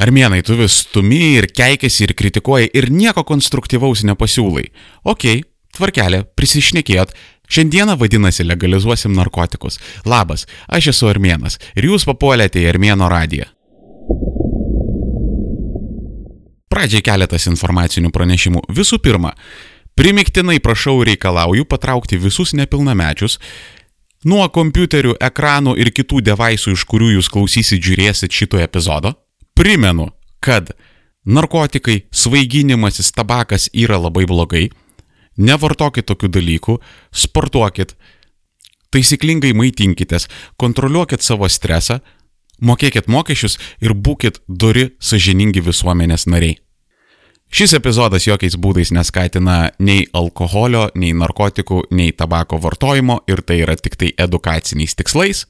Armėnai, tu vis stumi ir keikiasi ir kritikuoji ir nieko konstruktyvaus nepasiūlai. Ok, tvarkelė, prisišnekėjot. Šiandieną vadinasi legalizuosim narkotikus. Labas, aš esu Armėnas ir jūs papuolėte į Armėno radiją. Pradžiai keletas informacinių pranešimų. Visų pirma, primiktinai prašau reikalauju patraukti visus nepilnamečius nuo kompiuterių, ekranų ir kitų devaisų, iš kurių jūs klausysit, žiūrėsit šito epizodo. Primenu, kad narkotikai, svaiginimasis, tabakas yra labai blogai. Nevartokit tokių dalykų, sportuokit, taisyklingai maitinkitės, kontroliuokit savo stresą, mokėkit mokesčius ir būkit duri, sažiningi visuomenės nariai. Šis epizodas jokiais būdais neskatina nei alkoholio, nei narkotikų, nei tabako vartojimo ir tai yra tik tai edukaciniais tikslais.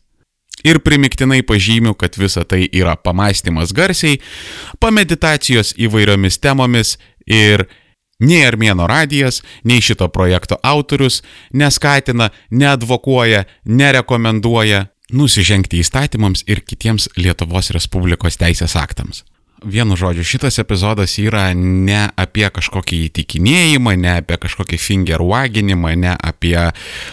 Ir primiktinai pažymiu, kad visa tai yra pamastymas garsiai, pameditacijos įvairiomis temomis ir nei Armėno radijas, nei šito projekto autorius neskatina, neadvokuoja, nerekomenduoja nusižengti įstatymams ir kitiems Lietuvos Respublikos teisės aktams. Vienu žodžiu, šitas epizodas yra ne apie kažkokį įtikinėjimą, ne apie kažkokį fingerwaginimą, ne apie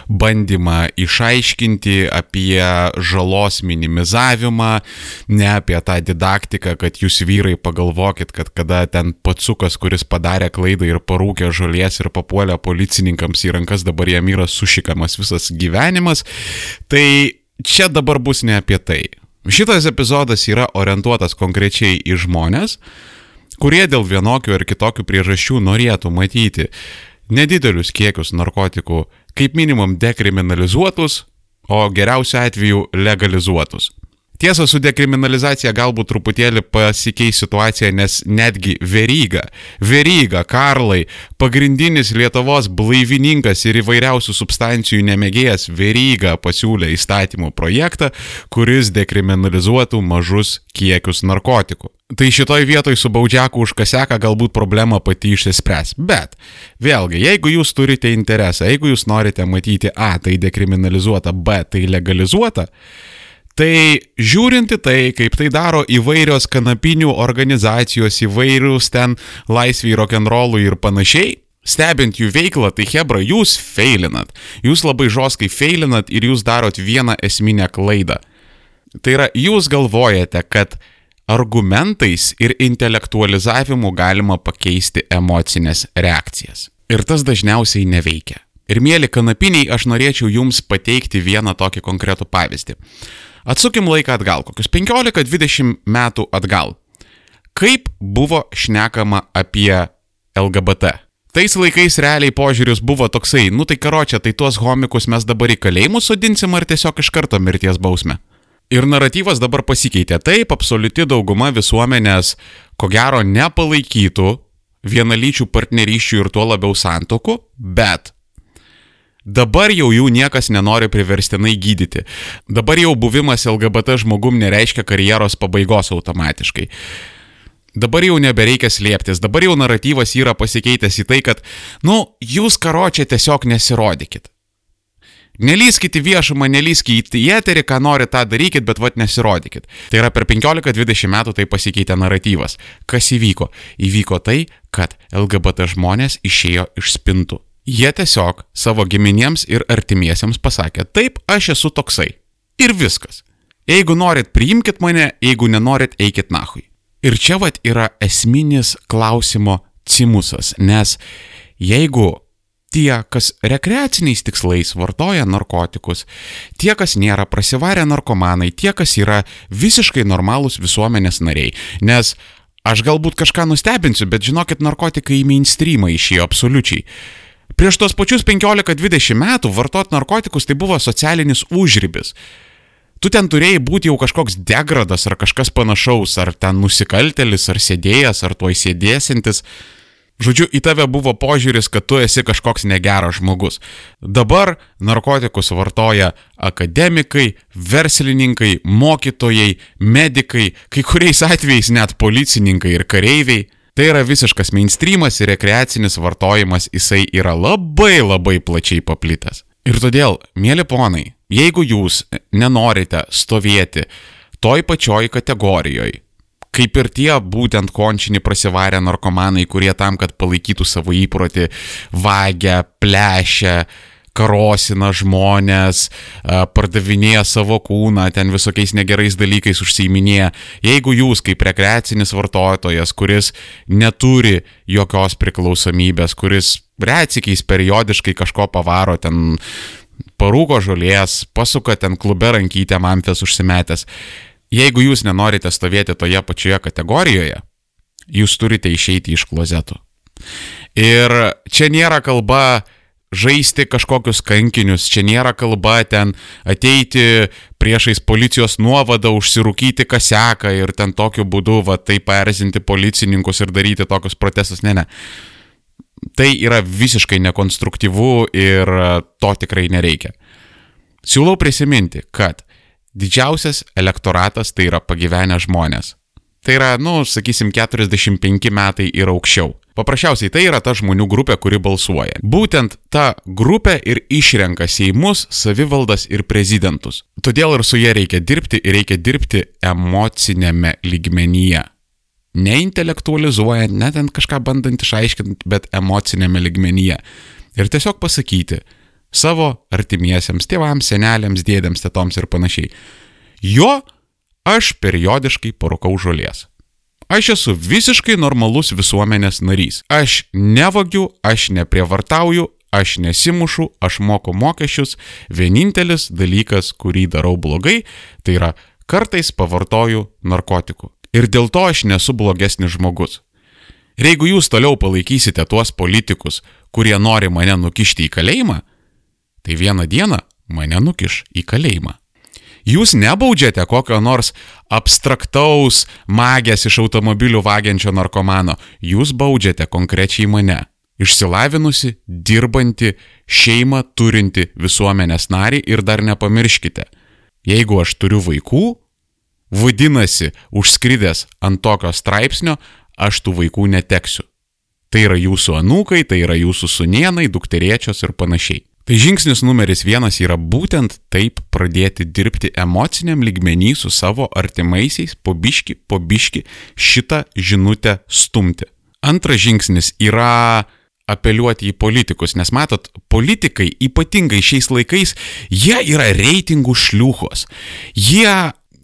bandymą išaiškinti, apie žalos minimizavimą, ne apie tą didaktiką, kad jūs vyrai pagalvokit, kad kada ten patsukas, kuris padarė klaidą ir parūkė žolės ir papuolė policininkams į rankas, dabar jam yra sušikamas visas gyvenimas, tai čia dabar bus ne apie tai. Šitas epizodas yra orientuotas konkrečiai į žmonės, kurie dėl vienokių ar kitokių priežasčių norėtų matyti nedidelius kiekius narkotikų kaip minimum dekriminalizuotus, o geriausiu atveju legalizuotus. Tiesa, su dekriminalizacija galbūt truputėlį pasikeis situacija, nes netgi Veryga, Veryga, Karlai, pagrindinis Lietuvos blaivininkas ir įvairiausių substancijų nemėgėjas Veryga pasiūlė įstatymų projektą, kuris dekriminalizuotų mažus kiekius narkotikų. Tai šitoj vietoj su baudžiaku už kaseką galbūt problema pati išsispręs. Bet, vėlgi, jeigu jūs turite interesą, jeigu jūs norite matyti A, tai dekriminalizuota, B, tai legalizuota, Tai žiūrint į tai, kaip tai daro įvairios kanapinių organizacijos, įvairius ten laisviai rock'n'rollų ir panašiai, stebint jų veiklą, tai Hebra, jūs feilinat. Jūs labai žoskai feilinat ir jūs darot vieną esminę klaidą. Tai yra, jūs galvojate, kad argumentais ir intelektualizavimu galima pakeisti emocinės reakcijas. Ir tas dažniausiai neveikia. Ir mėly kanapiniai, aš norėčiau jums pateikti vieną tokį konkretų pavyzdį. Atsukim laiką atgal, kokius 15-20 metų atgal. Kaip buvo šnekama apie LGBT? Tais laikais realiai požiūris buvo toksai, nu tai karočią, tai tuos homikus mes dabar į kalėjimus sudinsim ar tiesiog iš karto mirties bausmę. Ir naratyvas dabar pasikeitė. Taip, absoliuti dauguma visuomenės, ko gero, nepalaikytų vienalyčių partnerysčių ir tuo labiau santokų, bet Dabar jau jų niekas nenori priverstinai gydyti. Dabar jau buvimas LGBT žmogum nereiškia karjeros pabaigos automatiškai. Dabar jau nebereikia slėptis, dabar jau naratyvas yra pasikeitęs į tai, kad, nu, jūs karočią tiesiog nesirodykit. Nelyskit į viešumą, nelyskit į eterį, ką nori tą darykit, bet vad nesirodykit. Tai yra per 15-20 metų tai pasikeitė naratyvas. Kas įvyko? Įvyko tai, kad LGBT žmonės išėjo iš spintų. Jie tiesiog savo giminėms ir artimiesiems pasakė, taip, aš esu toksai. Ir viskas. Jeigu norit, priimkite mane, jeigu nenorit, eikit nahui. Ir čia vat yra esminis klausimo cimusas, nes jeigu tie, kas rekreaciniais tikslais vartoja narkotikus, tie, kas nėra prasivarę narkomanai, tie, kas yra visiškai normalūs visuomenės nariai, nes aš galbūt kažką nustebinsiu, bet žinokit, narkotikai į mainstreamą išėjo absoliučiai. Prieš tos pačius 15-20 metų vartot narkotikus tai buvo socialinis užrybis. Tu ten turėjai būti jau kažkoks degradas ar kažkas panašaus, ar ten nusikaltelis, ar sėdėjęs, ar tuoj sėdėsintis. Žodžiu, į tave buvo požiūris, kad tu esi kažkoks negeras žmogus. Dabar narkotikus vartoja akademikai, verslininkai, mokytojai, medikai, kai kuriais atvejais net policininkai ir kareiviai. Tai yra visiškas mainstreamas ir rekreacinis vartojimas, jisai yra labai labai plačiai paplitęs. Ir todėl, mėly ponai, jeigu jūs nenorite stovėti toj pačioj kategorijoje, kaip ir tie būtent končinį prasivarę narkomanai, kurie tam, kad palaikytų savo įprotį, vagia, plešia, karosina žmonės, pardavinėja savo kūną, ten visokiais negerais dalykais užsiiminėja. Jeigu jūs kaip rekreacinis vartotojas, kuris neturi jokios priklausomybės, kuris retsikiais periodiškai kažko pavaro ten parūko žolės, pasuka ten klube rankytę manfės užsimetęs, jeigu jūs nenorite stovėti toje pačioje kategorijoje, jūs turite išeiti iš klozetų. Ir čia nėra kalba žaisti kažkokius kankinius, čia nėra kalba ten ateiti priešais policijos nuovadą, užsirūkyti kaseką ir ten tokiu būdu, va, tai paerzinti policininkus ir daryti tokius protestus. Ne, ne. Tai yra visiškai nekonstruktyvu ir to tikrai nereikia. Siūlau prisiminti, kad didžiausias elektoratas tai yra pagyvenę žmonės. Tai yra, nu, sakysim, 45 metai ir aukščiau. Paprasčiausiai tai yra ta žmonių grupė, kuri balsuoja. Būtent ta grupė ir išrenka Seimus, savivaldas ir prezidentus. Todėl ir su jie reikia dirbti ir reikia dirbti emocinėme lygmenyje. Ne intelektualizuojant, net ant kažką bandant išaiškinti, bet emocinėme lygmenyje. Ir tiesiog pasakyti, savo artimiesiems, tėvams, senelėms, dėdėms, tetoms ir panašiai. Jo aš periodiškai parūkau žolės. Aš esu visiškai normalus visuomenės narys. Aš nevagiu, aš neprievartauju, aš nesimušu, aš moku mokesčius. Vienintelis dalykas, kurį darau blogai, tai yra kartais pavartoju narkotikų. Ir dėl to aš nesu blogesnis žmogus. Ir jeigu jūs toliau palaikysite tuos politikus, kurie nori mane nukišti į kalėjimą, tai vieną dieną mane nukiš į kalėjimą. Jūs nebaudžiate kokio nors abstraktaus magės iš automobilių vagiančio narkomano, jūs baudžiate konkrečiai mane. Išsilavinusi, dirbanti, šeimą turinti visuomenės narį ir dar nepamirškite, jeigu aš turiu vaikų, vadinasi, užskridęs ant tokio straipsnio, aš tų vaikų neteksiu. Tai yra jūsų anūkai, tai yra jūsų sunienai, dukteriečios ir panašiai. Tai žingsnis numeris vienas yra būtent taip pradėti dirbti emociniam lygmenį su savo artimaisiais, po biški, po biški šitą žinutę stumti. Antras žingsnis yra apeliuoti į politikus, nes matot, politikai ypatingai šiais laikais, jie yra reitingų šliuchos. Jie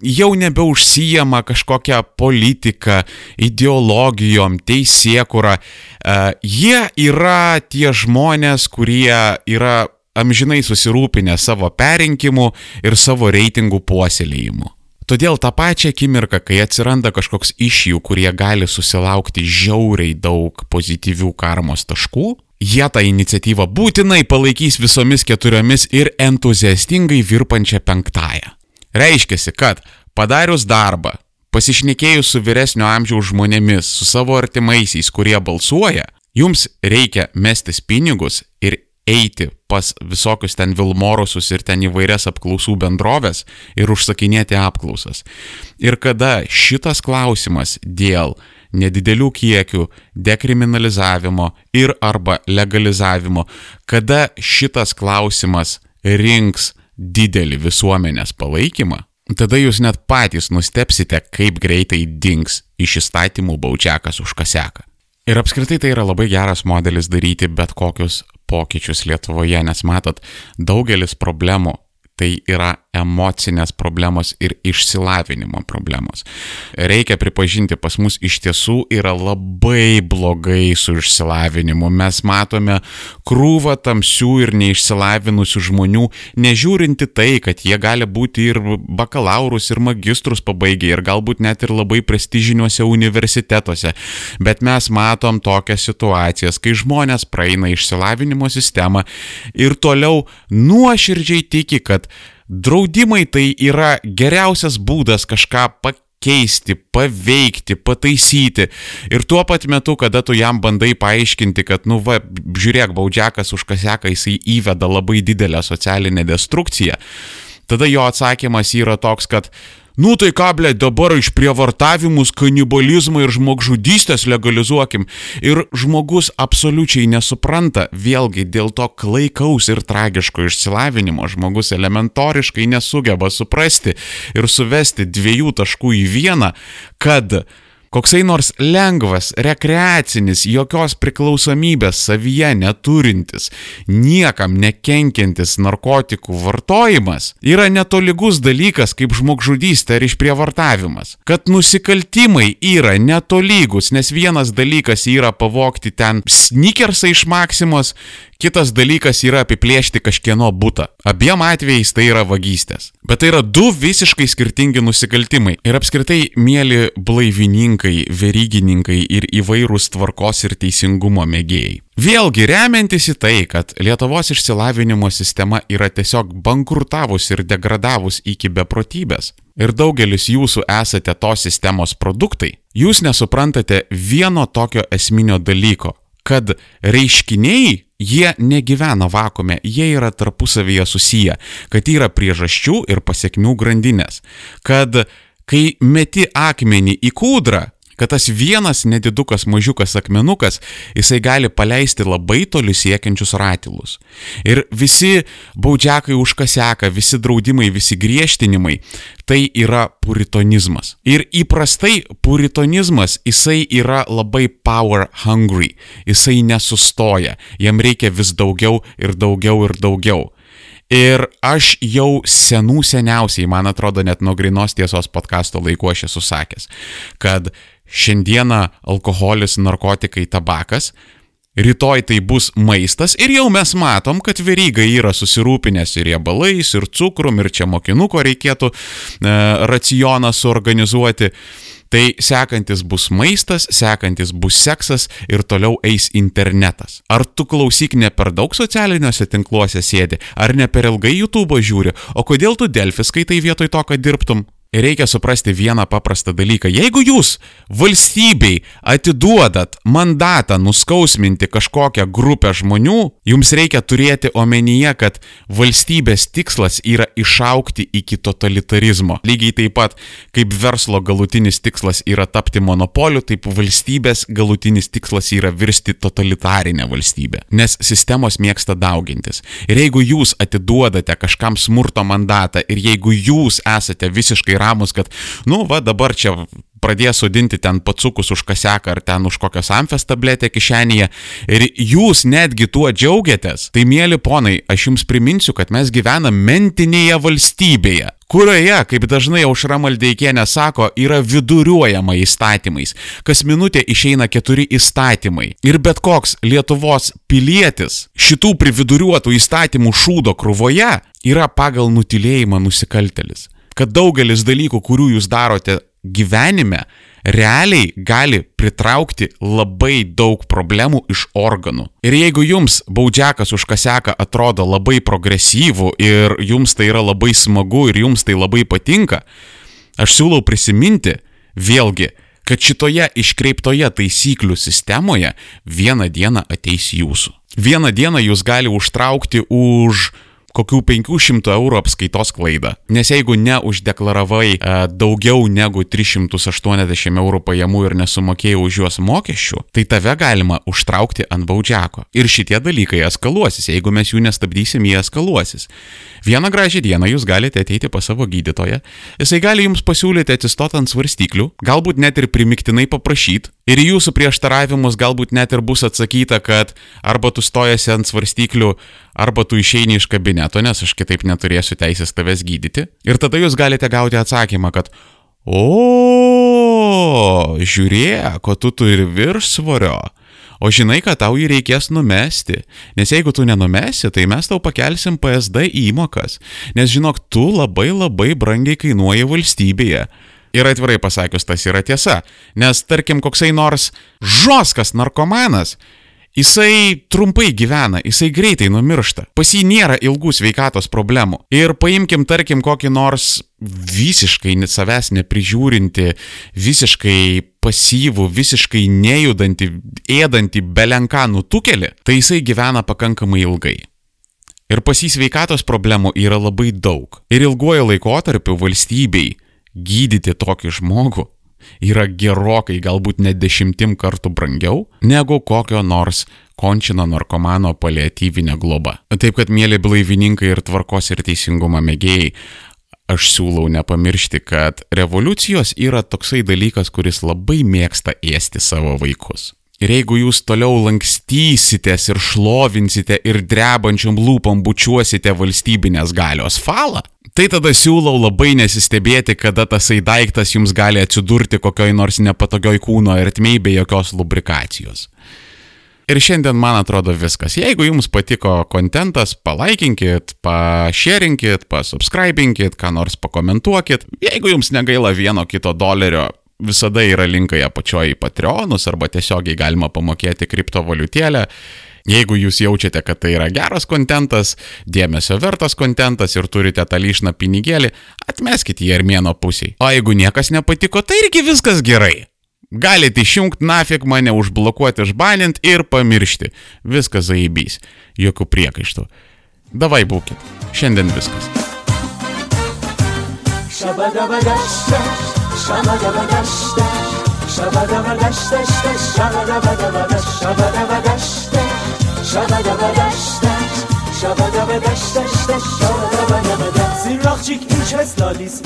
jau nebeužsijama kažkokią politiką, ideologijom, teisėkurą. Uh, jie yra tie žmonės, kurie yra amžinai susirūpinę savo perinkimu ir savo reitingų puoselėjimu. Todėl tą pačią akimirką, kai atsiranda kažkoks iš jų, kurie gali susilaukti žiauriai daug pozityvių karmos taškų, jie tą iniciatyvą būtinai palaikys visomis keturiomis ir entuziastingai virpančią penktąją. Reiškia, kad padarius darbą, pasišnekėjus su vyresnio amžiaus žmonėmis, su savo artimaisiais, kurie balsuoja, jums reikia mestis pinigus ir eiti pas visokius ten Vilmorusus ir ten įvairias apklausų bendrovės ir užsakinėti apklausas. Ir kada šitas klausimas dėl nedidelių kiekių dekriminalizavimo ir arba legalizavimo, kada šitas klausimas rinks didelį visuomenės palaikymą, tada jūs net patys nustepsite, kaip greitai dings iš įstatymų baudžiakas už kaseką. Ir apskritai tai yra labai geras modelis daryti bet kokius pokyčius Lietuvoje, nes matot, daugelis problemų tai yra emocinės problemos ir išsilavinimo problemos. Reikia pripažinti, pas mus iš tiesų yra labai blogai su išsilavinimu. Mes matome krūvą tamsių ir neišsilavinusių žmonių, nežiūrinti tai, kad jie gali būti ir bakalaurus, ir magistrus pabaigę, ir galbūt net ir labai prestižiniuose universitetuose. Bet mes matom tokias situacijas, kai žmonės praeina išsilavinimo sistemą ir toliau nuoširdžiai tiki, kad Draudimai tai yra geriausias būdas kažką pakeisti, paveikti, pataisyti. Ir tuo pat metu, kada tu jam bandai paaiškinti, kad, nu, va, žiūrėk, baudžiakas už kaseką jisai įveda labai didelę socialinę destrukciją, tada jo atsakymas yra toks, kad, Nu tai ką, ble, dabar išprievartavimus, kanibalizmą ir žmogžudystės legalizuokim. Ir žmogus absoliučiai nesupranta, vėlgi dėl to klaikaus ir tragiško išsilavinimo žmogus elementoriškai nesugeba suprasti ir suvesti dviejų taškų į vieną, kad koksai nors lengvas, rekreacinis, jokios priklausomybės savyje neturintis, niekam nekenkiantis narkotikų vartojimas yra netolygus dalykas kaip žmogžudystė ar išprievartavimas. Kad nusikaltimai yra netolygus, nes vienas dalykas yra pavokti ten sneakersą iš Maksimos, Kitas dalykas yra apiplėšti kažkieno būtą. Abiem atvejais tai yra vagystės. Bet tai yra du visiškai skirtingi nusikaltimai. Ir apskritai, mėly blaivininkai, verygininkai ir įvairūs tvarkos ir teisingumo mėgėjai. Vėlgi remiantis į tai, kad Lietuvos išsilavinimo sistema yra tiesiog bankrutavus ir degradavus iki beprotybės. Ir daugelis jūsų esate tos sistemos produktai. Jūs nesuprantate vieno tokio esminio dalyko kad reiškiniai jie negyvena vakume, jie yra tarpusavyje susiję, kad yra priežasčių ir pasiekmių grandinės, kad kai meti akmenį į kūdrą, kad tas vienas nedidukas mažiukas akmenukas, jisai gali paleisti labai toli siekiančius ratilus. Ir visi baudžiakai užkaseka, visi draudimai, visi griežtinimai, tai yra puritonizmas. Ir įprastai puritonizmas, jisai yra labai power hungry, jisai nesustoja, jam reikia vis daugiau ir daugiau ir daugiau. Ir aš jau senų seniausiai, man atrodo, net nuo grinos tiesos podkasto laiku aš esu sakęs, kad šiandieną alkoholis, narkotikai, tabakas, rytoj tai bus maistas ir jau mes matom, kad verygai yra susirūpinęs ir riebalais, ir cukrum, ir čia mokinuko reikėtų e, racioną suorganizuoti. Tai sekantis bus maistas, sekantis bus seksas ir toliau eis internetas. Ar tu klausyk ne per daug socialiniuose tinkluose sėdi, ar ne per ilgai YouTube žiūri, o kodėl tu Delfis skaitai vietoj to, kad dirbtum? Reikia suprasti vieną paprastą dalyką. Jeigu jūs valstybei atiduodat mandatą nuskausminti kažkokią grupę žmonių, jums reikia turėti omenyje, kad valstybės tikslas yra išaukti iki totalitarizmo. Lygiai taip pat, kaip verslo galutinis tikslas yra tapti monopoliu, taip valstybės galutinis tikslas yra virsti totalitarinę valstybę. Nes sistemos mėgsta daugintis. Ir jeigu jūs atiduodate kažkam smurto mandatą ir jeigu jūs esate visiškai ramus, kad, nu, va dabar čia pradės sudinti ten pacukus už kaseką ar ten už kokios amfės tabletę kišenėje ir jūs netgi tuo džiaugiatės, tai mėly ponai, aš jums priminsiu, kad mes gyvename mentinėje valstybėje kurioje, kaip dažnai aušra maldeikienė sako, yra viduriuojama įstatymais. Kas minutė išeina keturi įstatymai. Ir bet koks Lietuvos pilietis šitų prividuriuotų įstatymų šūdo krūvoje yra pagal nutilėjimą nusikaltelis kad daugelis dalykų, kurių jūs darote gyvenime, realiai gali pritraukti labai daug problemų iš organų. Ir jeigu jums baudžiakas už kaseką atrodo labai progresyvų ir jums tai yra labai smagu ir jums tai labai patinka, aš siūlau prisiminti vėlgi, kad šitoje iškreiptoje taisyklių sistemoje vieną dieną ateis jūsų. Vieną dieną jūs gali užtraukti už kokių 500 eurų apskaitos klaidą. Nes jeigu neuždeklaravai e, daugiau negu 380 eurų pajamų ir nesumokėjai už juos mokesčių, tai tave galima užtraukti ant baudžiako. Ir šitie dalykai eskaluosis, jeigu mes jų nestabdysim, jie eskaluosis. Vieną gražią dieną jūs galite ateiti pas savo gydytoją, jisai gali jums pasiūlyti atsistoti ant svarstyklių, galbūt net ir primiktinai paprašyti, ir jūsų prieštaravimus galbūt net ir bus atsakyta, kad arba tu stojasi ant svarstyklių, arba tu išeini iš kabineto, nes aš kitaip neturėsiu teisės tavęs gydyti. Ir tada jūs galite gauti atsakymą, kad O, žiūrėk, ko tu turi viršsvorio. O žinai, kad tau jį reikės numesti, nes jeigu tu nenumesi, tai mes tau pakelsim PSD įmokas, nes žinok, tu labai labai brangiai kainuoji valstybėje. Ir atvirai pasakius, tas yra tiesa, nes tarkim koksai nors žoskas narkomanas, Jisai trumpai gyvena, jisai greitai numiršta. Pas jį nėra ilgų sveikatos problemų. Ir paimkim, tarkim, kokį nors visiškai savęs neprižiūrinti, visiškai pasyvų, visiškai nejudantį, ėdantį belenką nutukelį, tai jisai gyvena pakankamai ilgai. Ir pas jį sveikatos problemų yra labai daug. Ir ilguoju laikotarpiu valstybei gydyti tokį žmogų yra gerokai, galbūt net dešimtim kartų brangiau negu kokio nors končino narkomano paliatyvinė globa. Taip kad, mėly blaivininkai ir tvarkos ir teisingumo mėgėjai, aš siūlau nepamiršti, kad revoliucijos yra toksai dalykas, kuris labai mėgsta ėsti savo vaikus. Ir jeigu jūs toliau lankstysitės ir šlovinsite ir drebančiom lūpom bučiuosite valstybinės galios falą, tai tada siūlau labai nesistebėti, kada tasai daiktas jums gali atsidurti kokioj nors nepatogioj kūno ertmei be jokios lubrikacijos. Ir šiandien man atrodo viskas. Jeigu jums patiko kontentas, palaikinkit, pašerinkit, pasubscribinkit, ką nors pakomentuokit. Jeigu jums negaila vieno kito dolerio, visada yra linkai apačioje į Patreonus arba tiesiogiai galima pamokėti kriptovaliutėlę. Jeigu jūs jaučiate, kad tai yra geras kontentas, dėmesio vertas kontentas ir turite tą lyšną pinigėlį, atmeskite jį armėno pusiai. O jeigu niekas nepatiko, tai irgi viskas gerai. Galite išjungti nafik mane, užblokuoti, išbanint ir pamiršti. Viskas zaibys. Jokių priekaištų. Davai būkit. Šiandien viskas. شبا دبا دشتش شبا دبا دشتش شبا دبا دبا دشت شبا دبا دشتش شبا دبا دشتش شبا دبا دشتش شبا دبا دبا دشت سیراخچیک این چه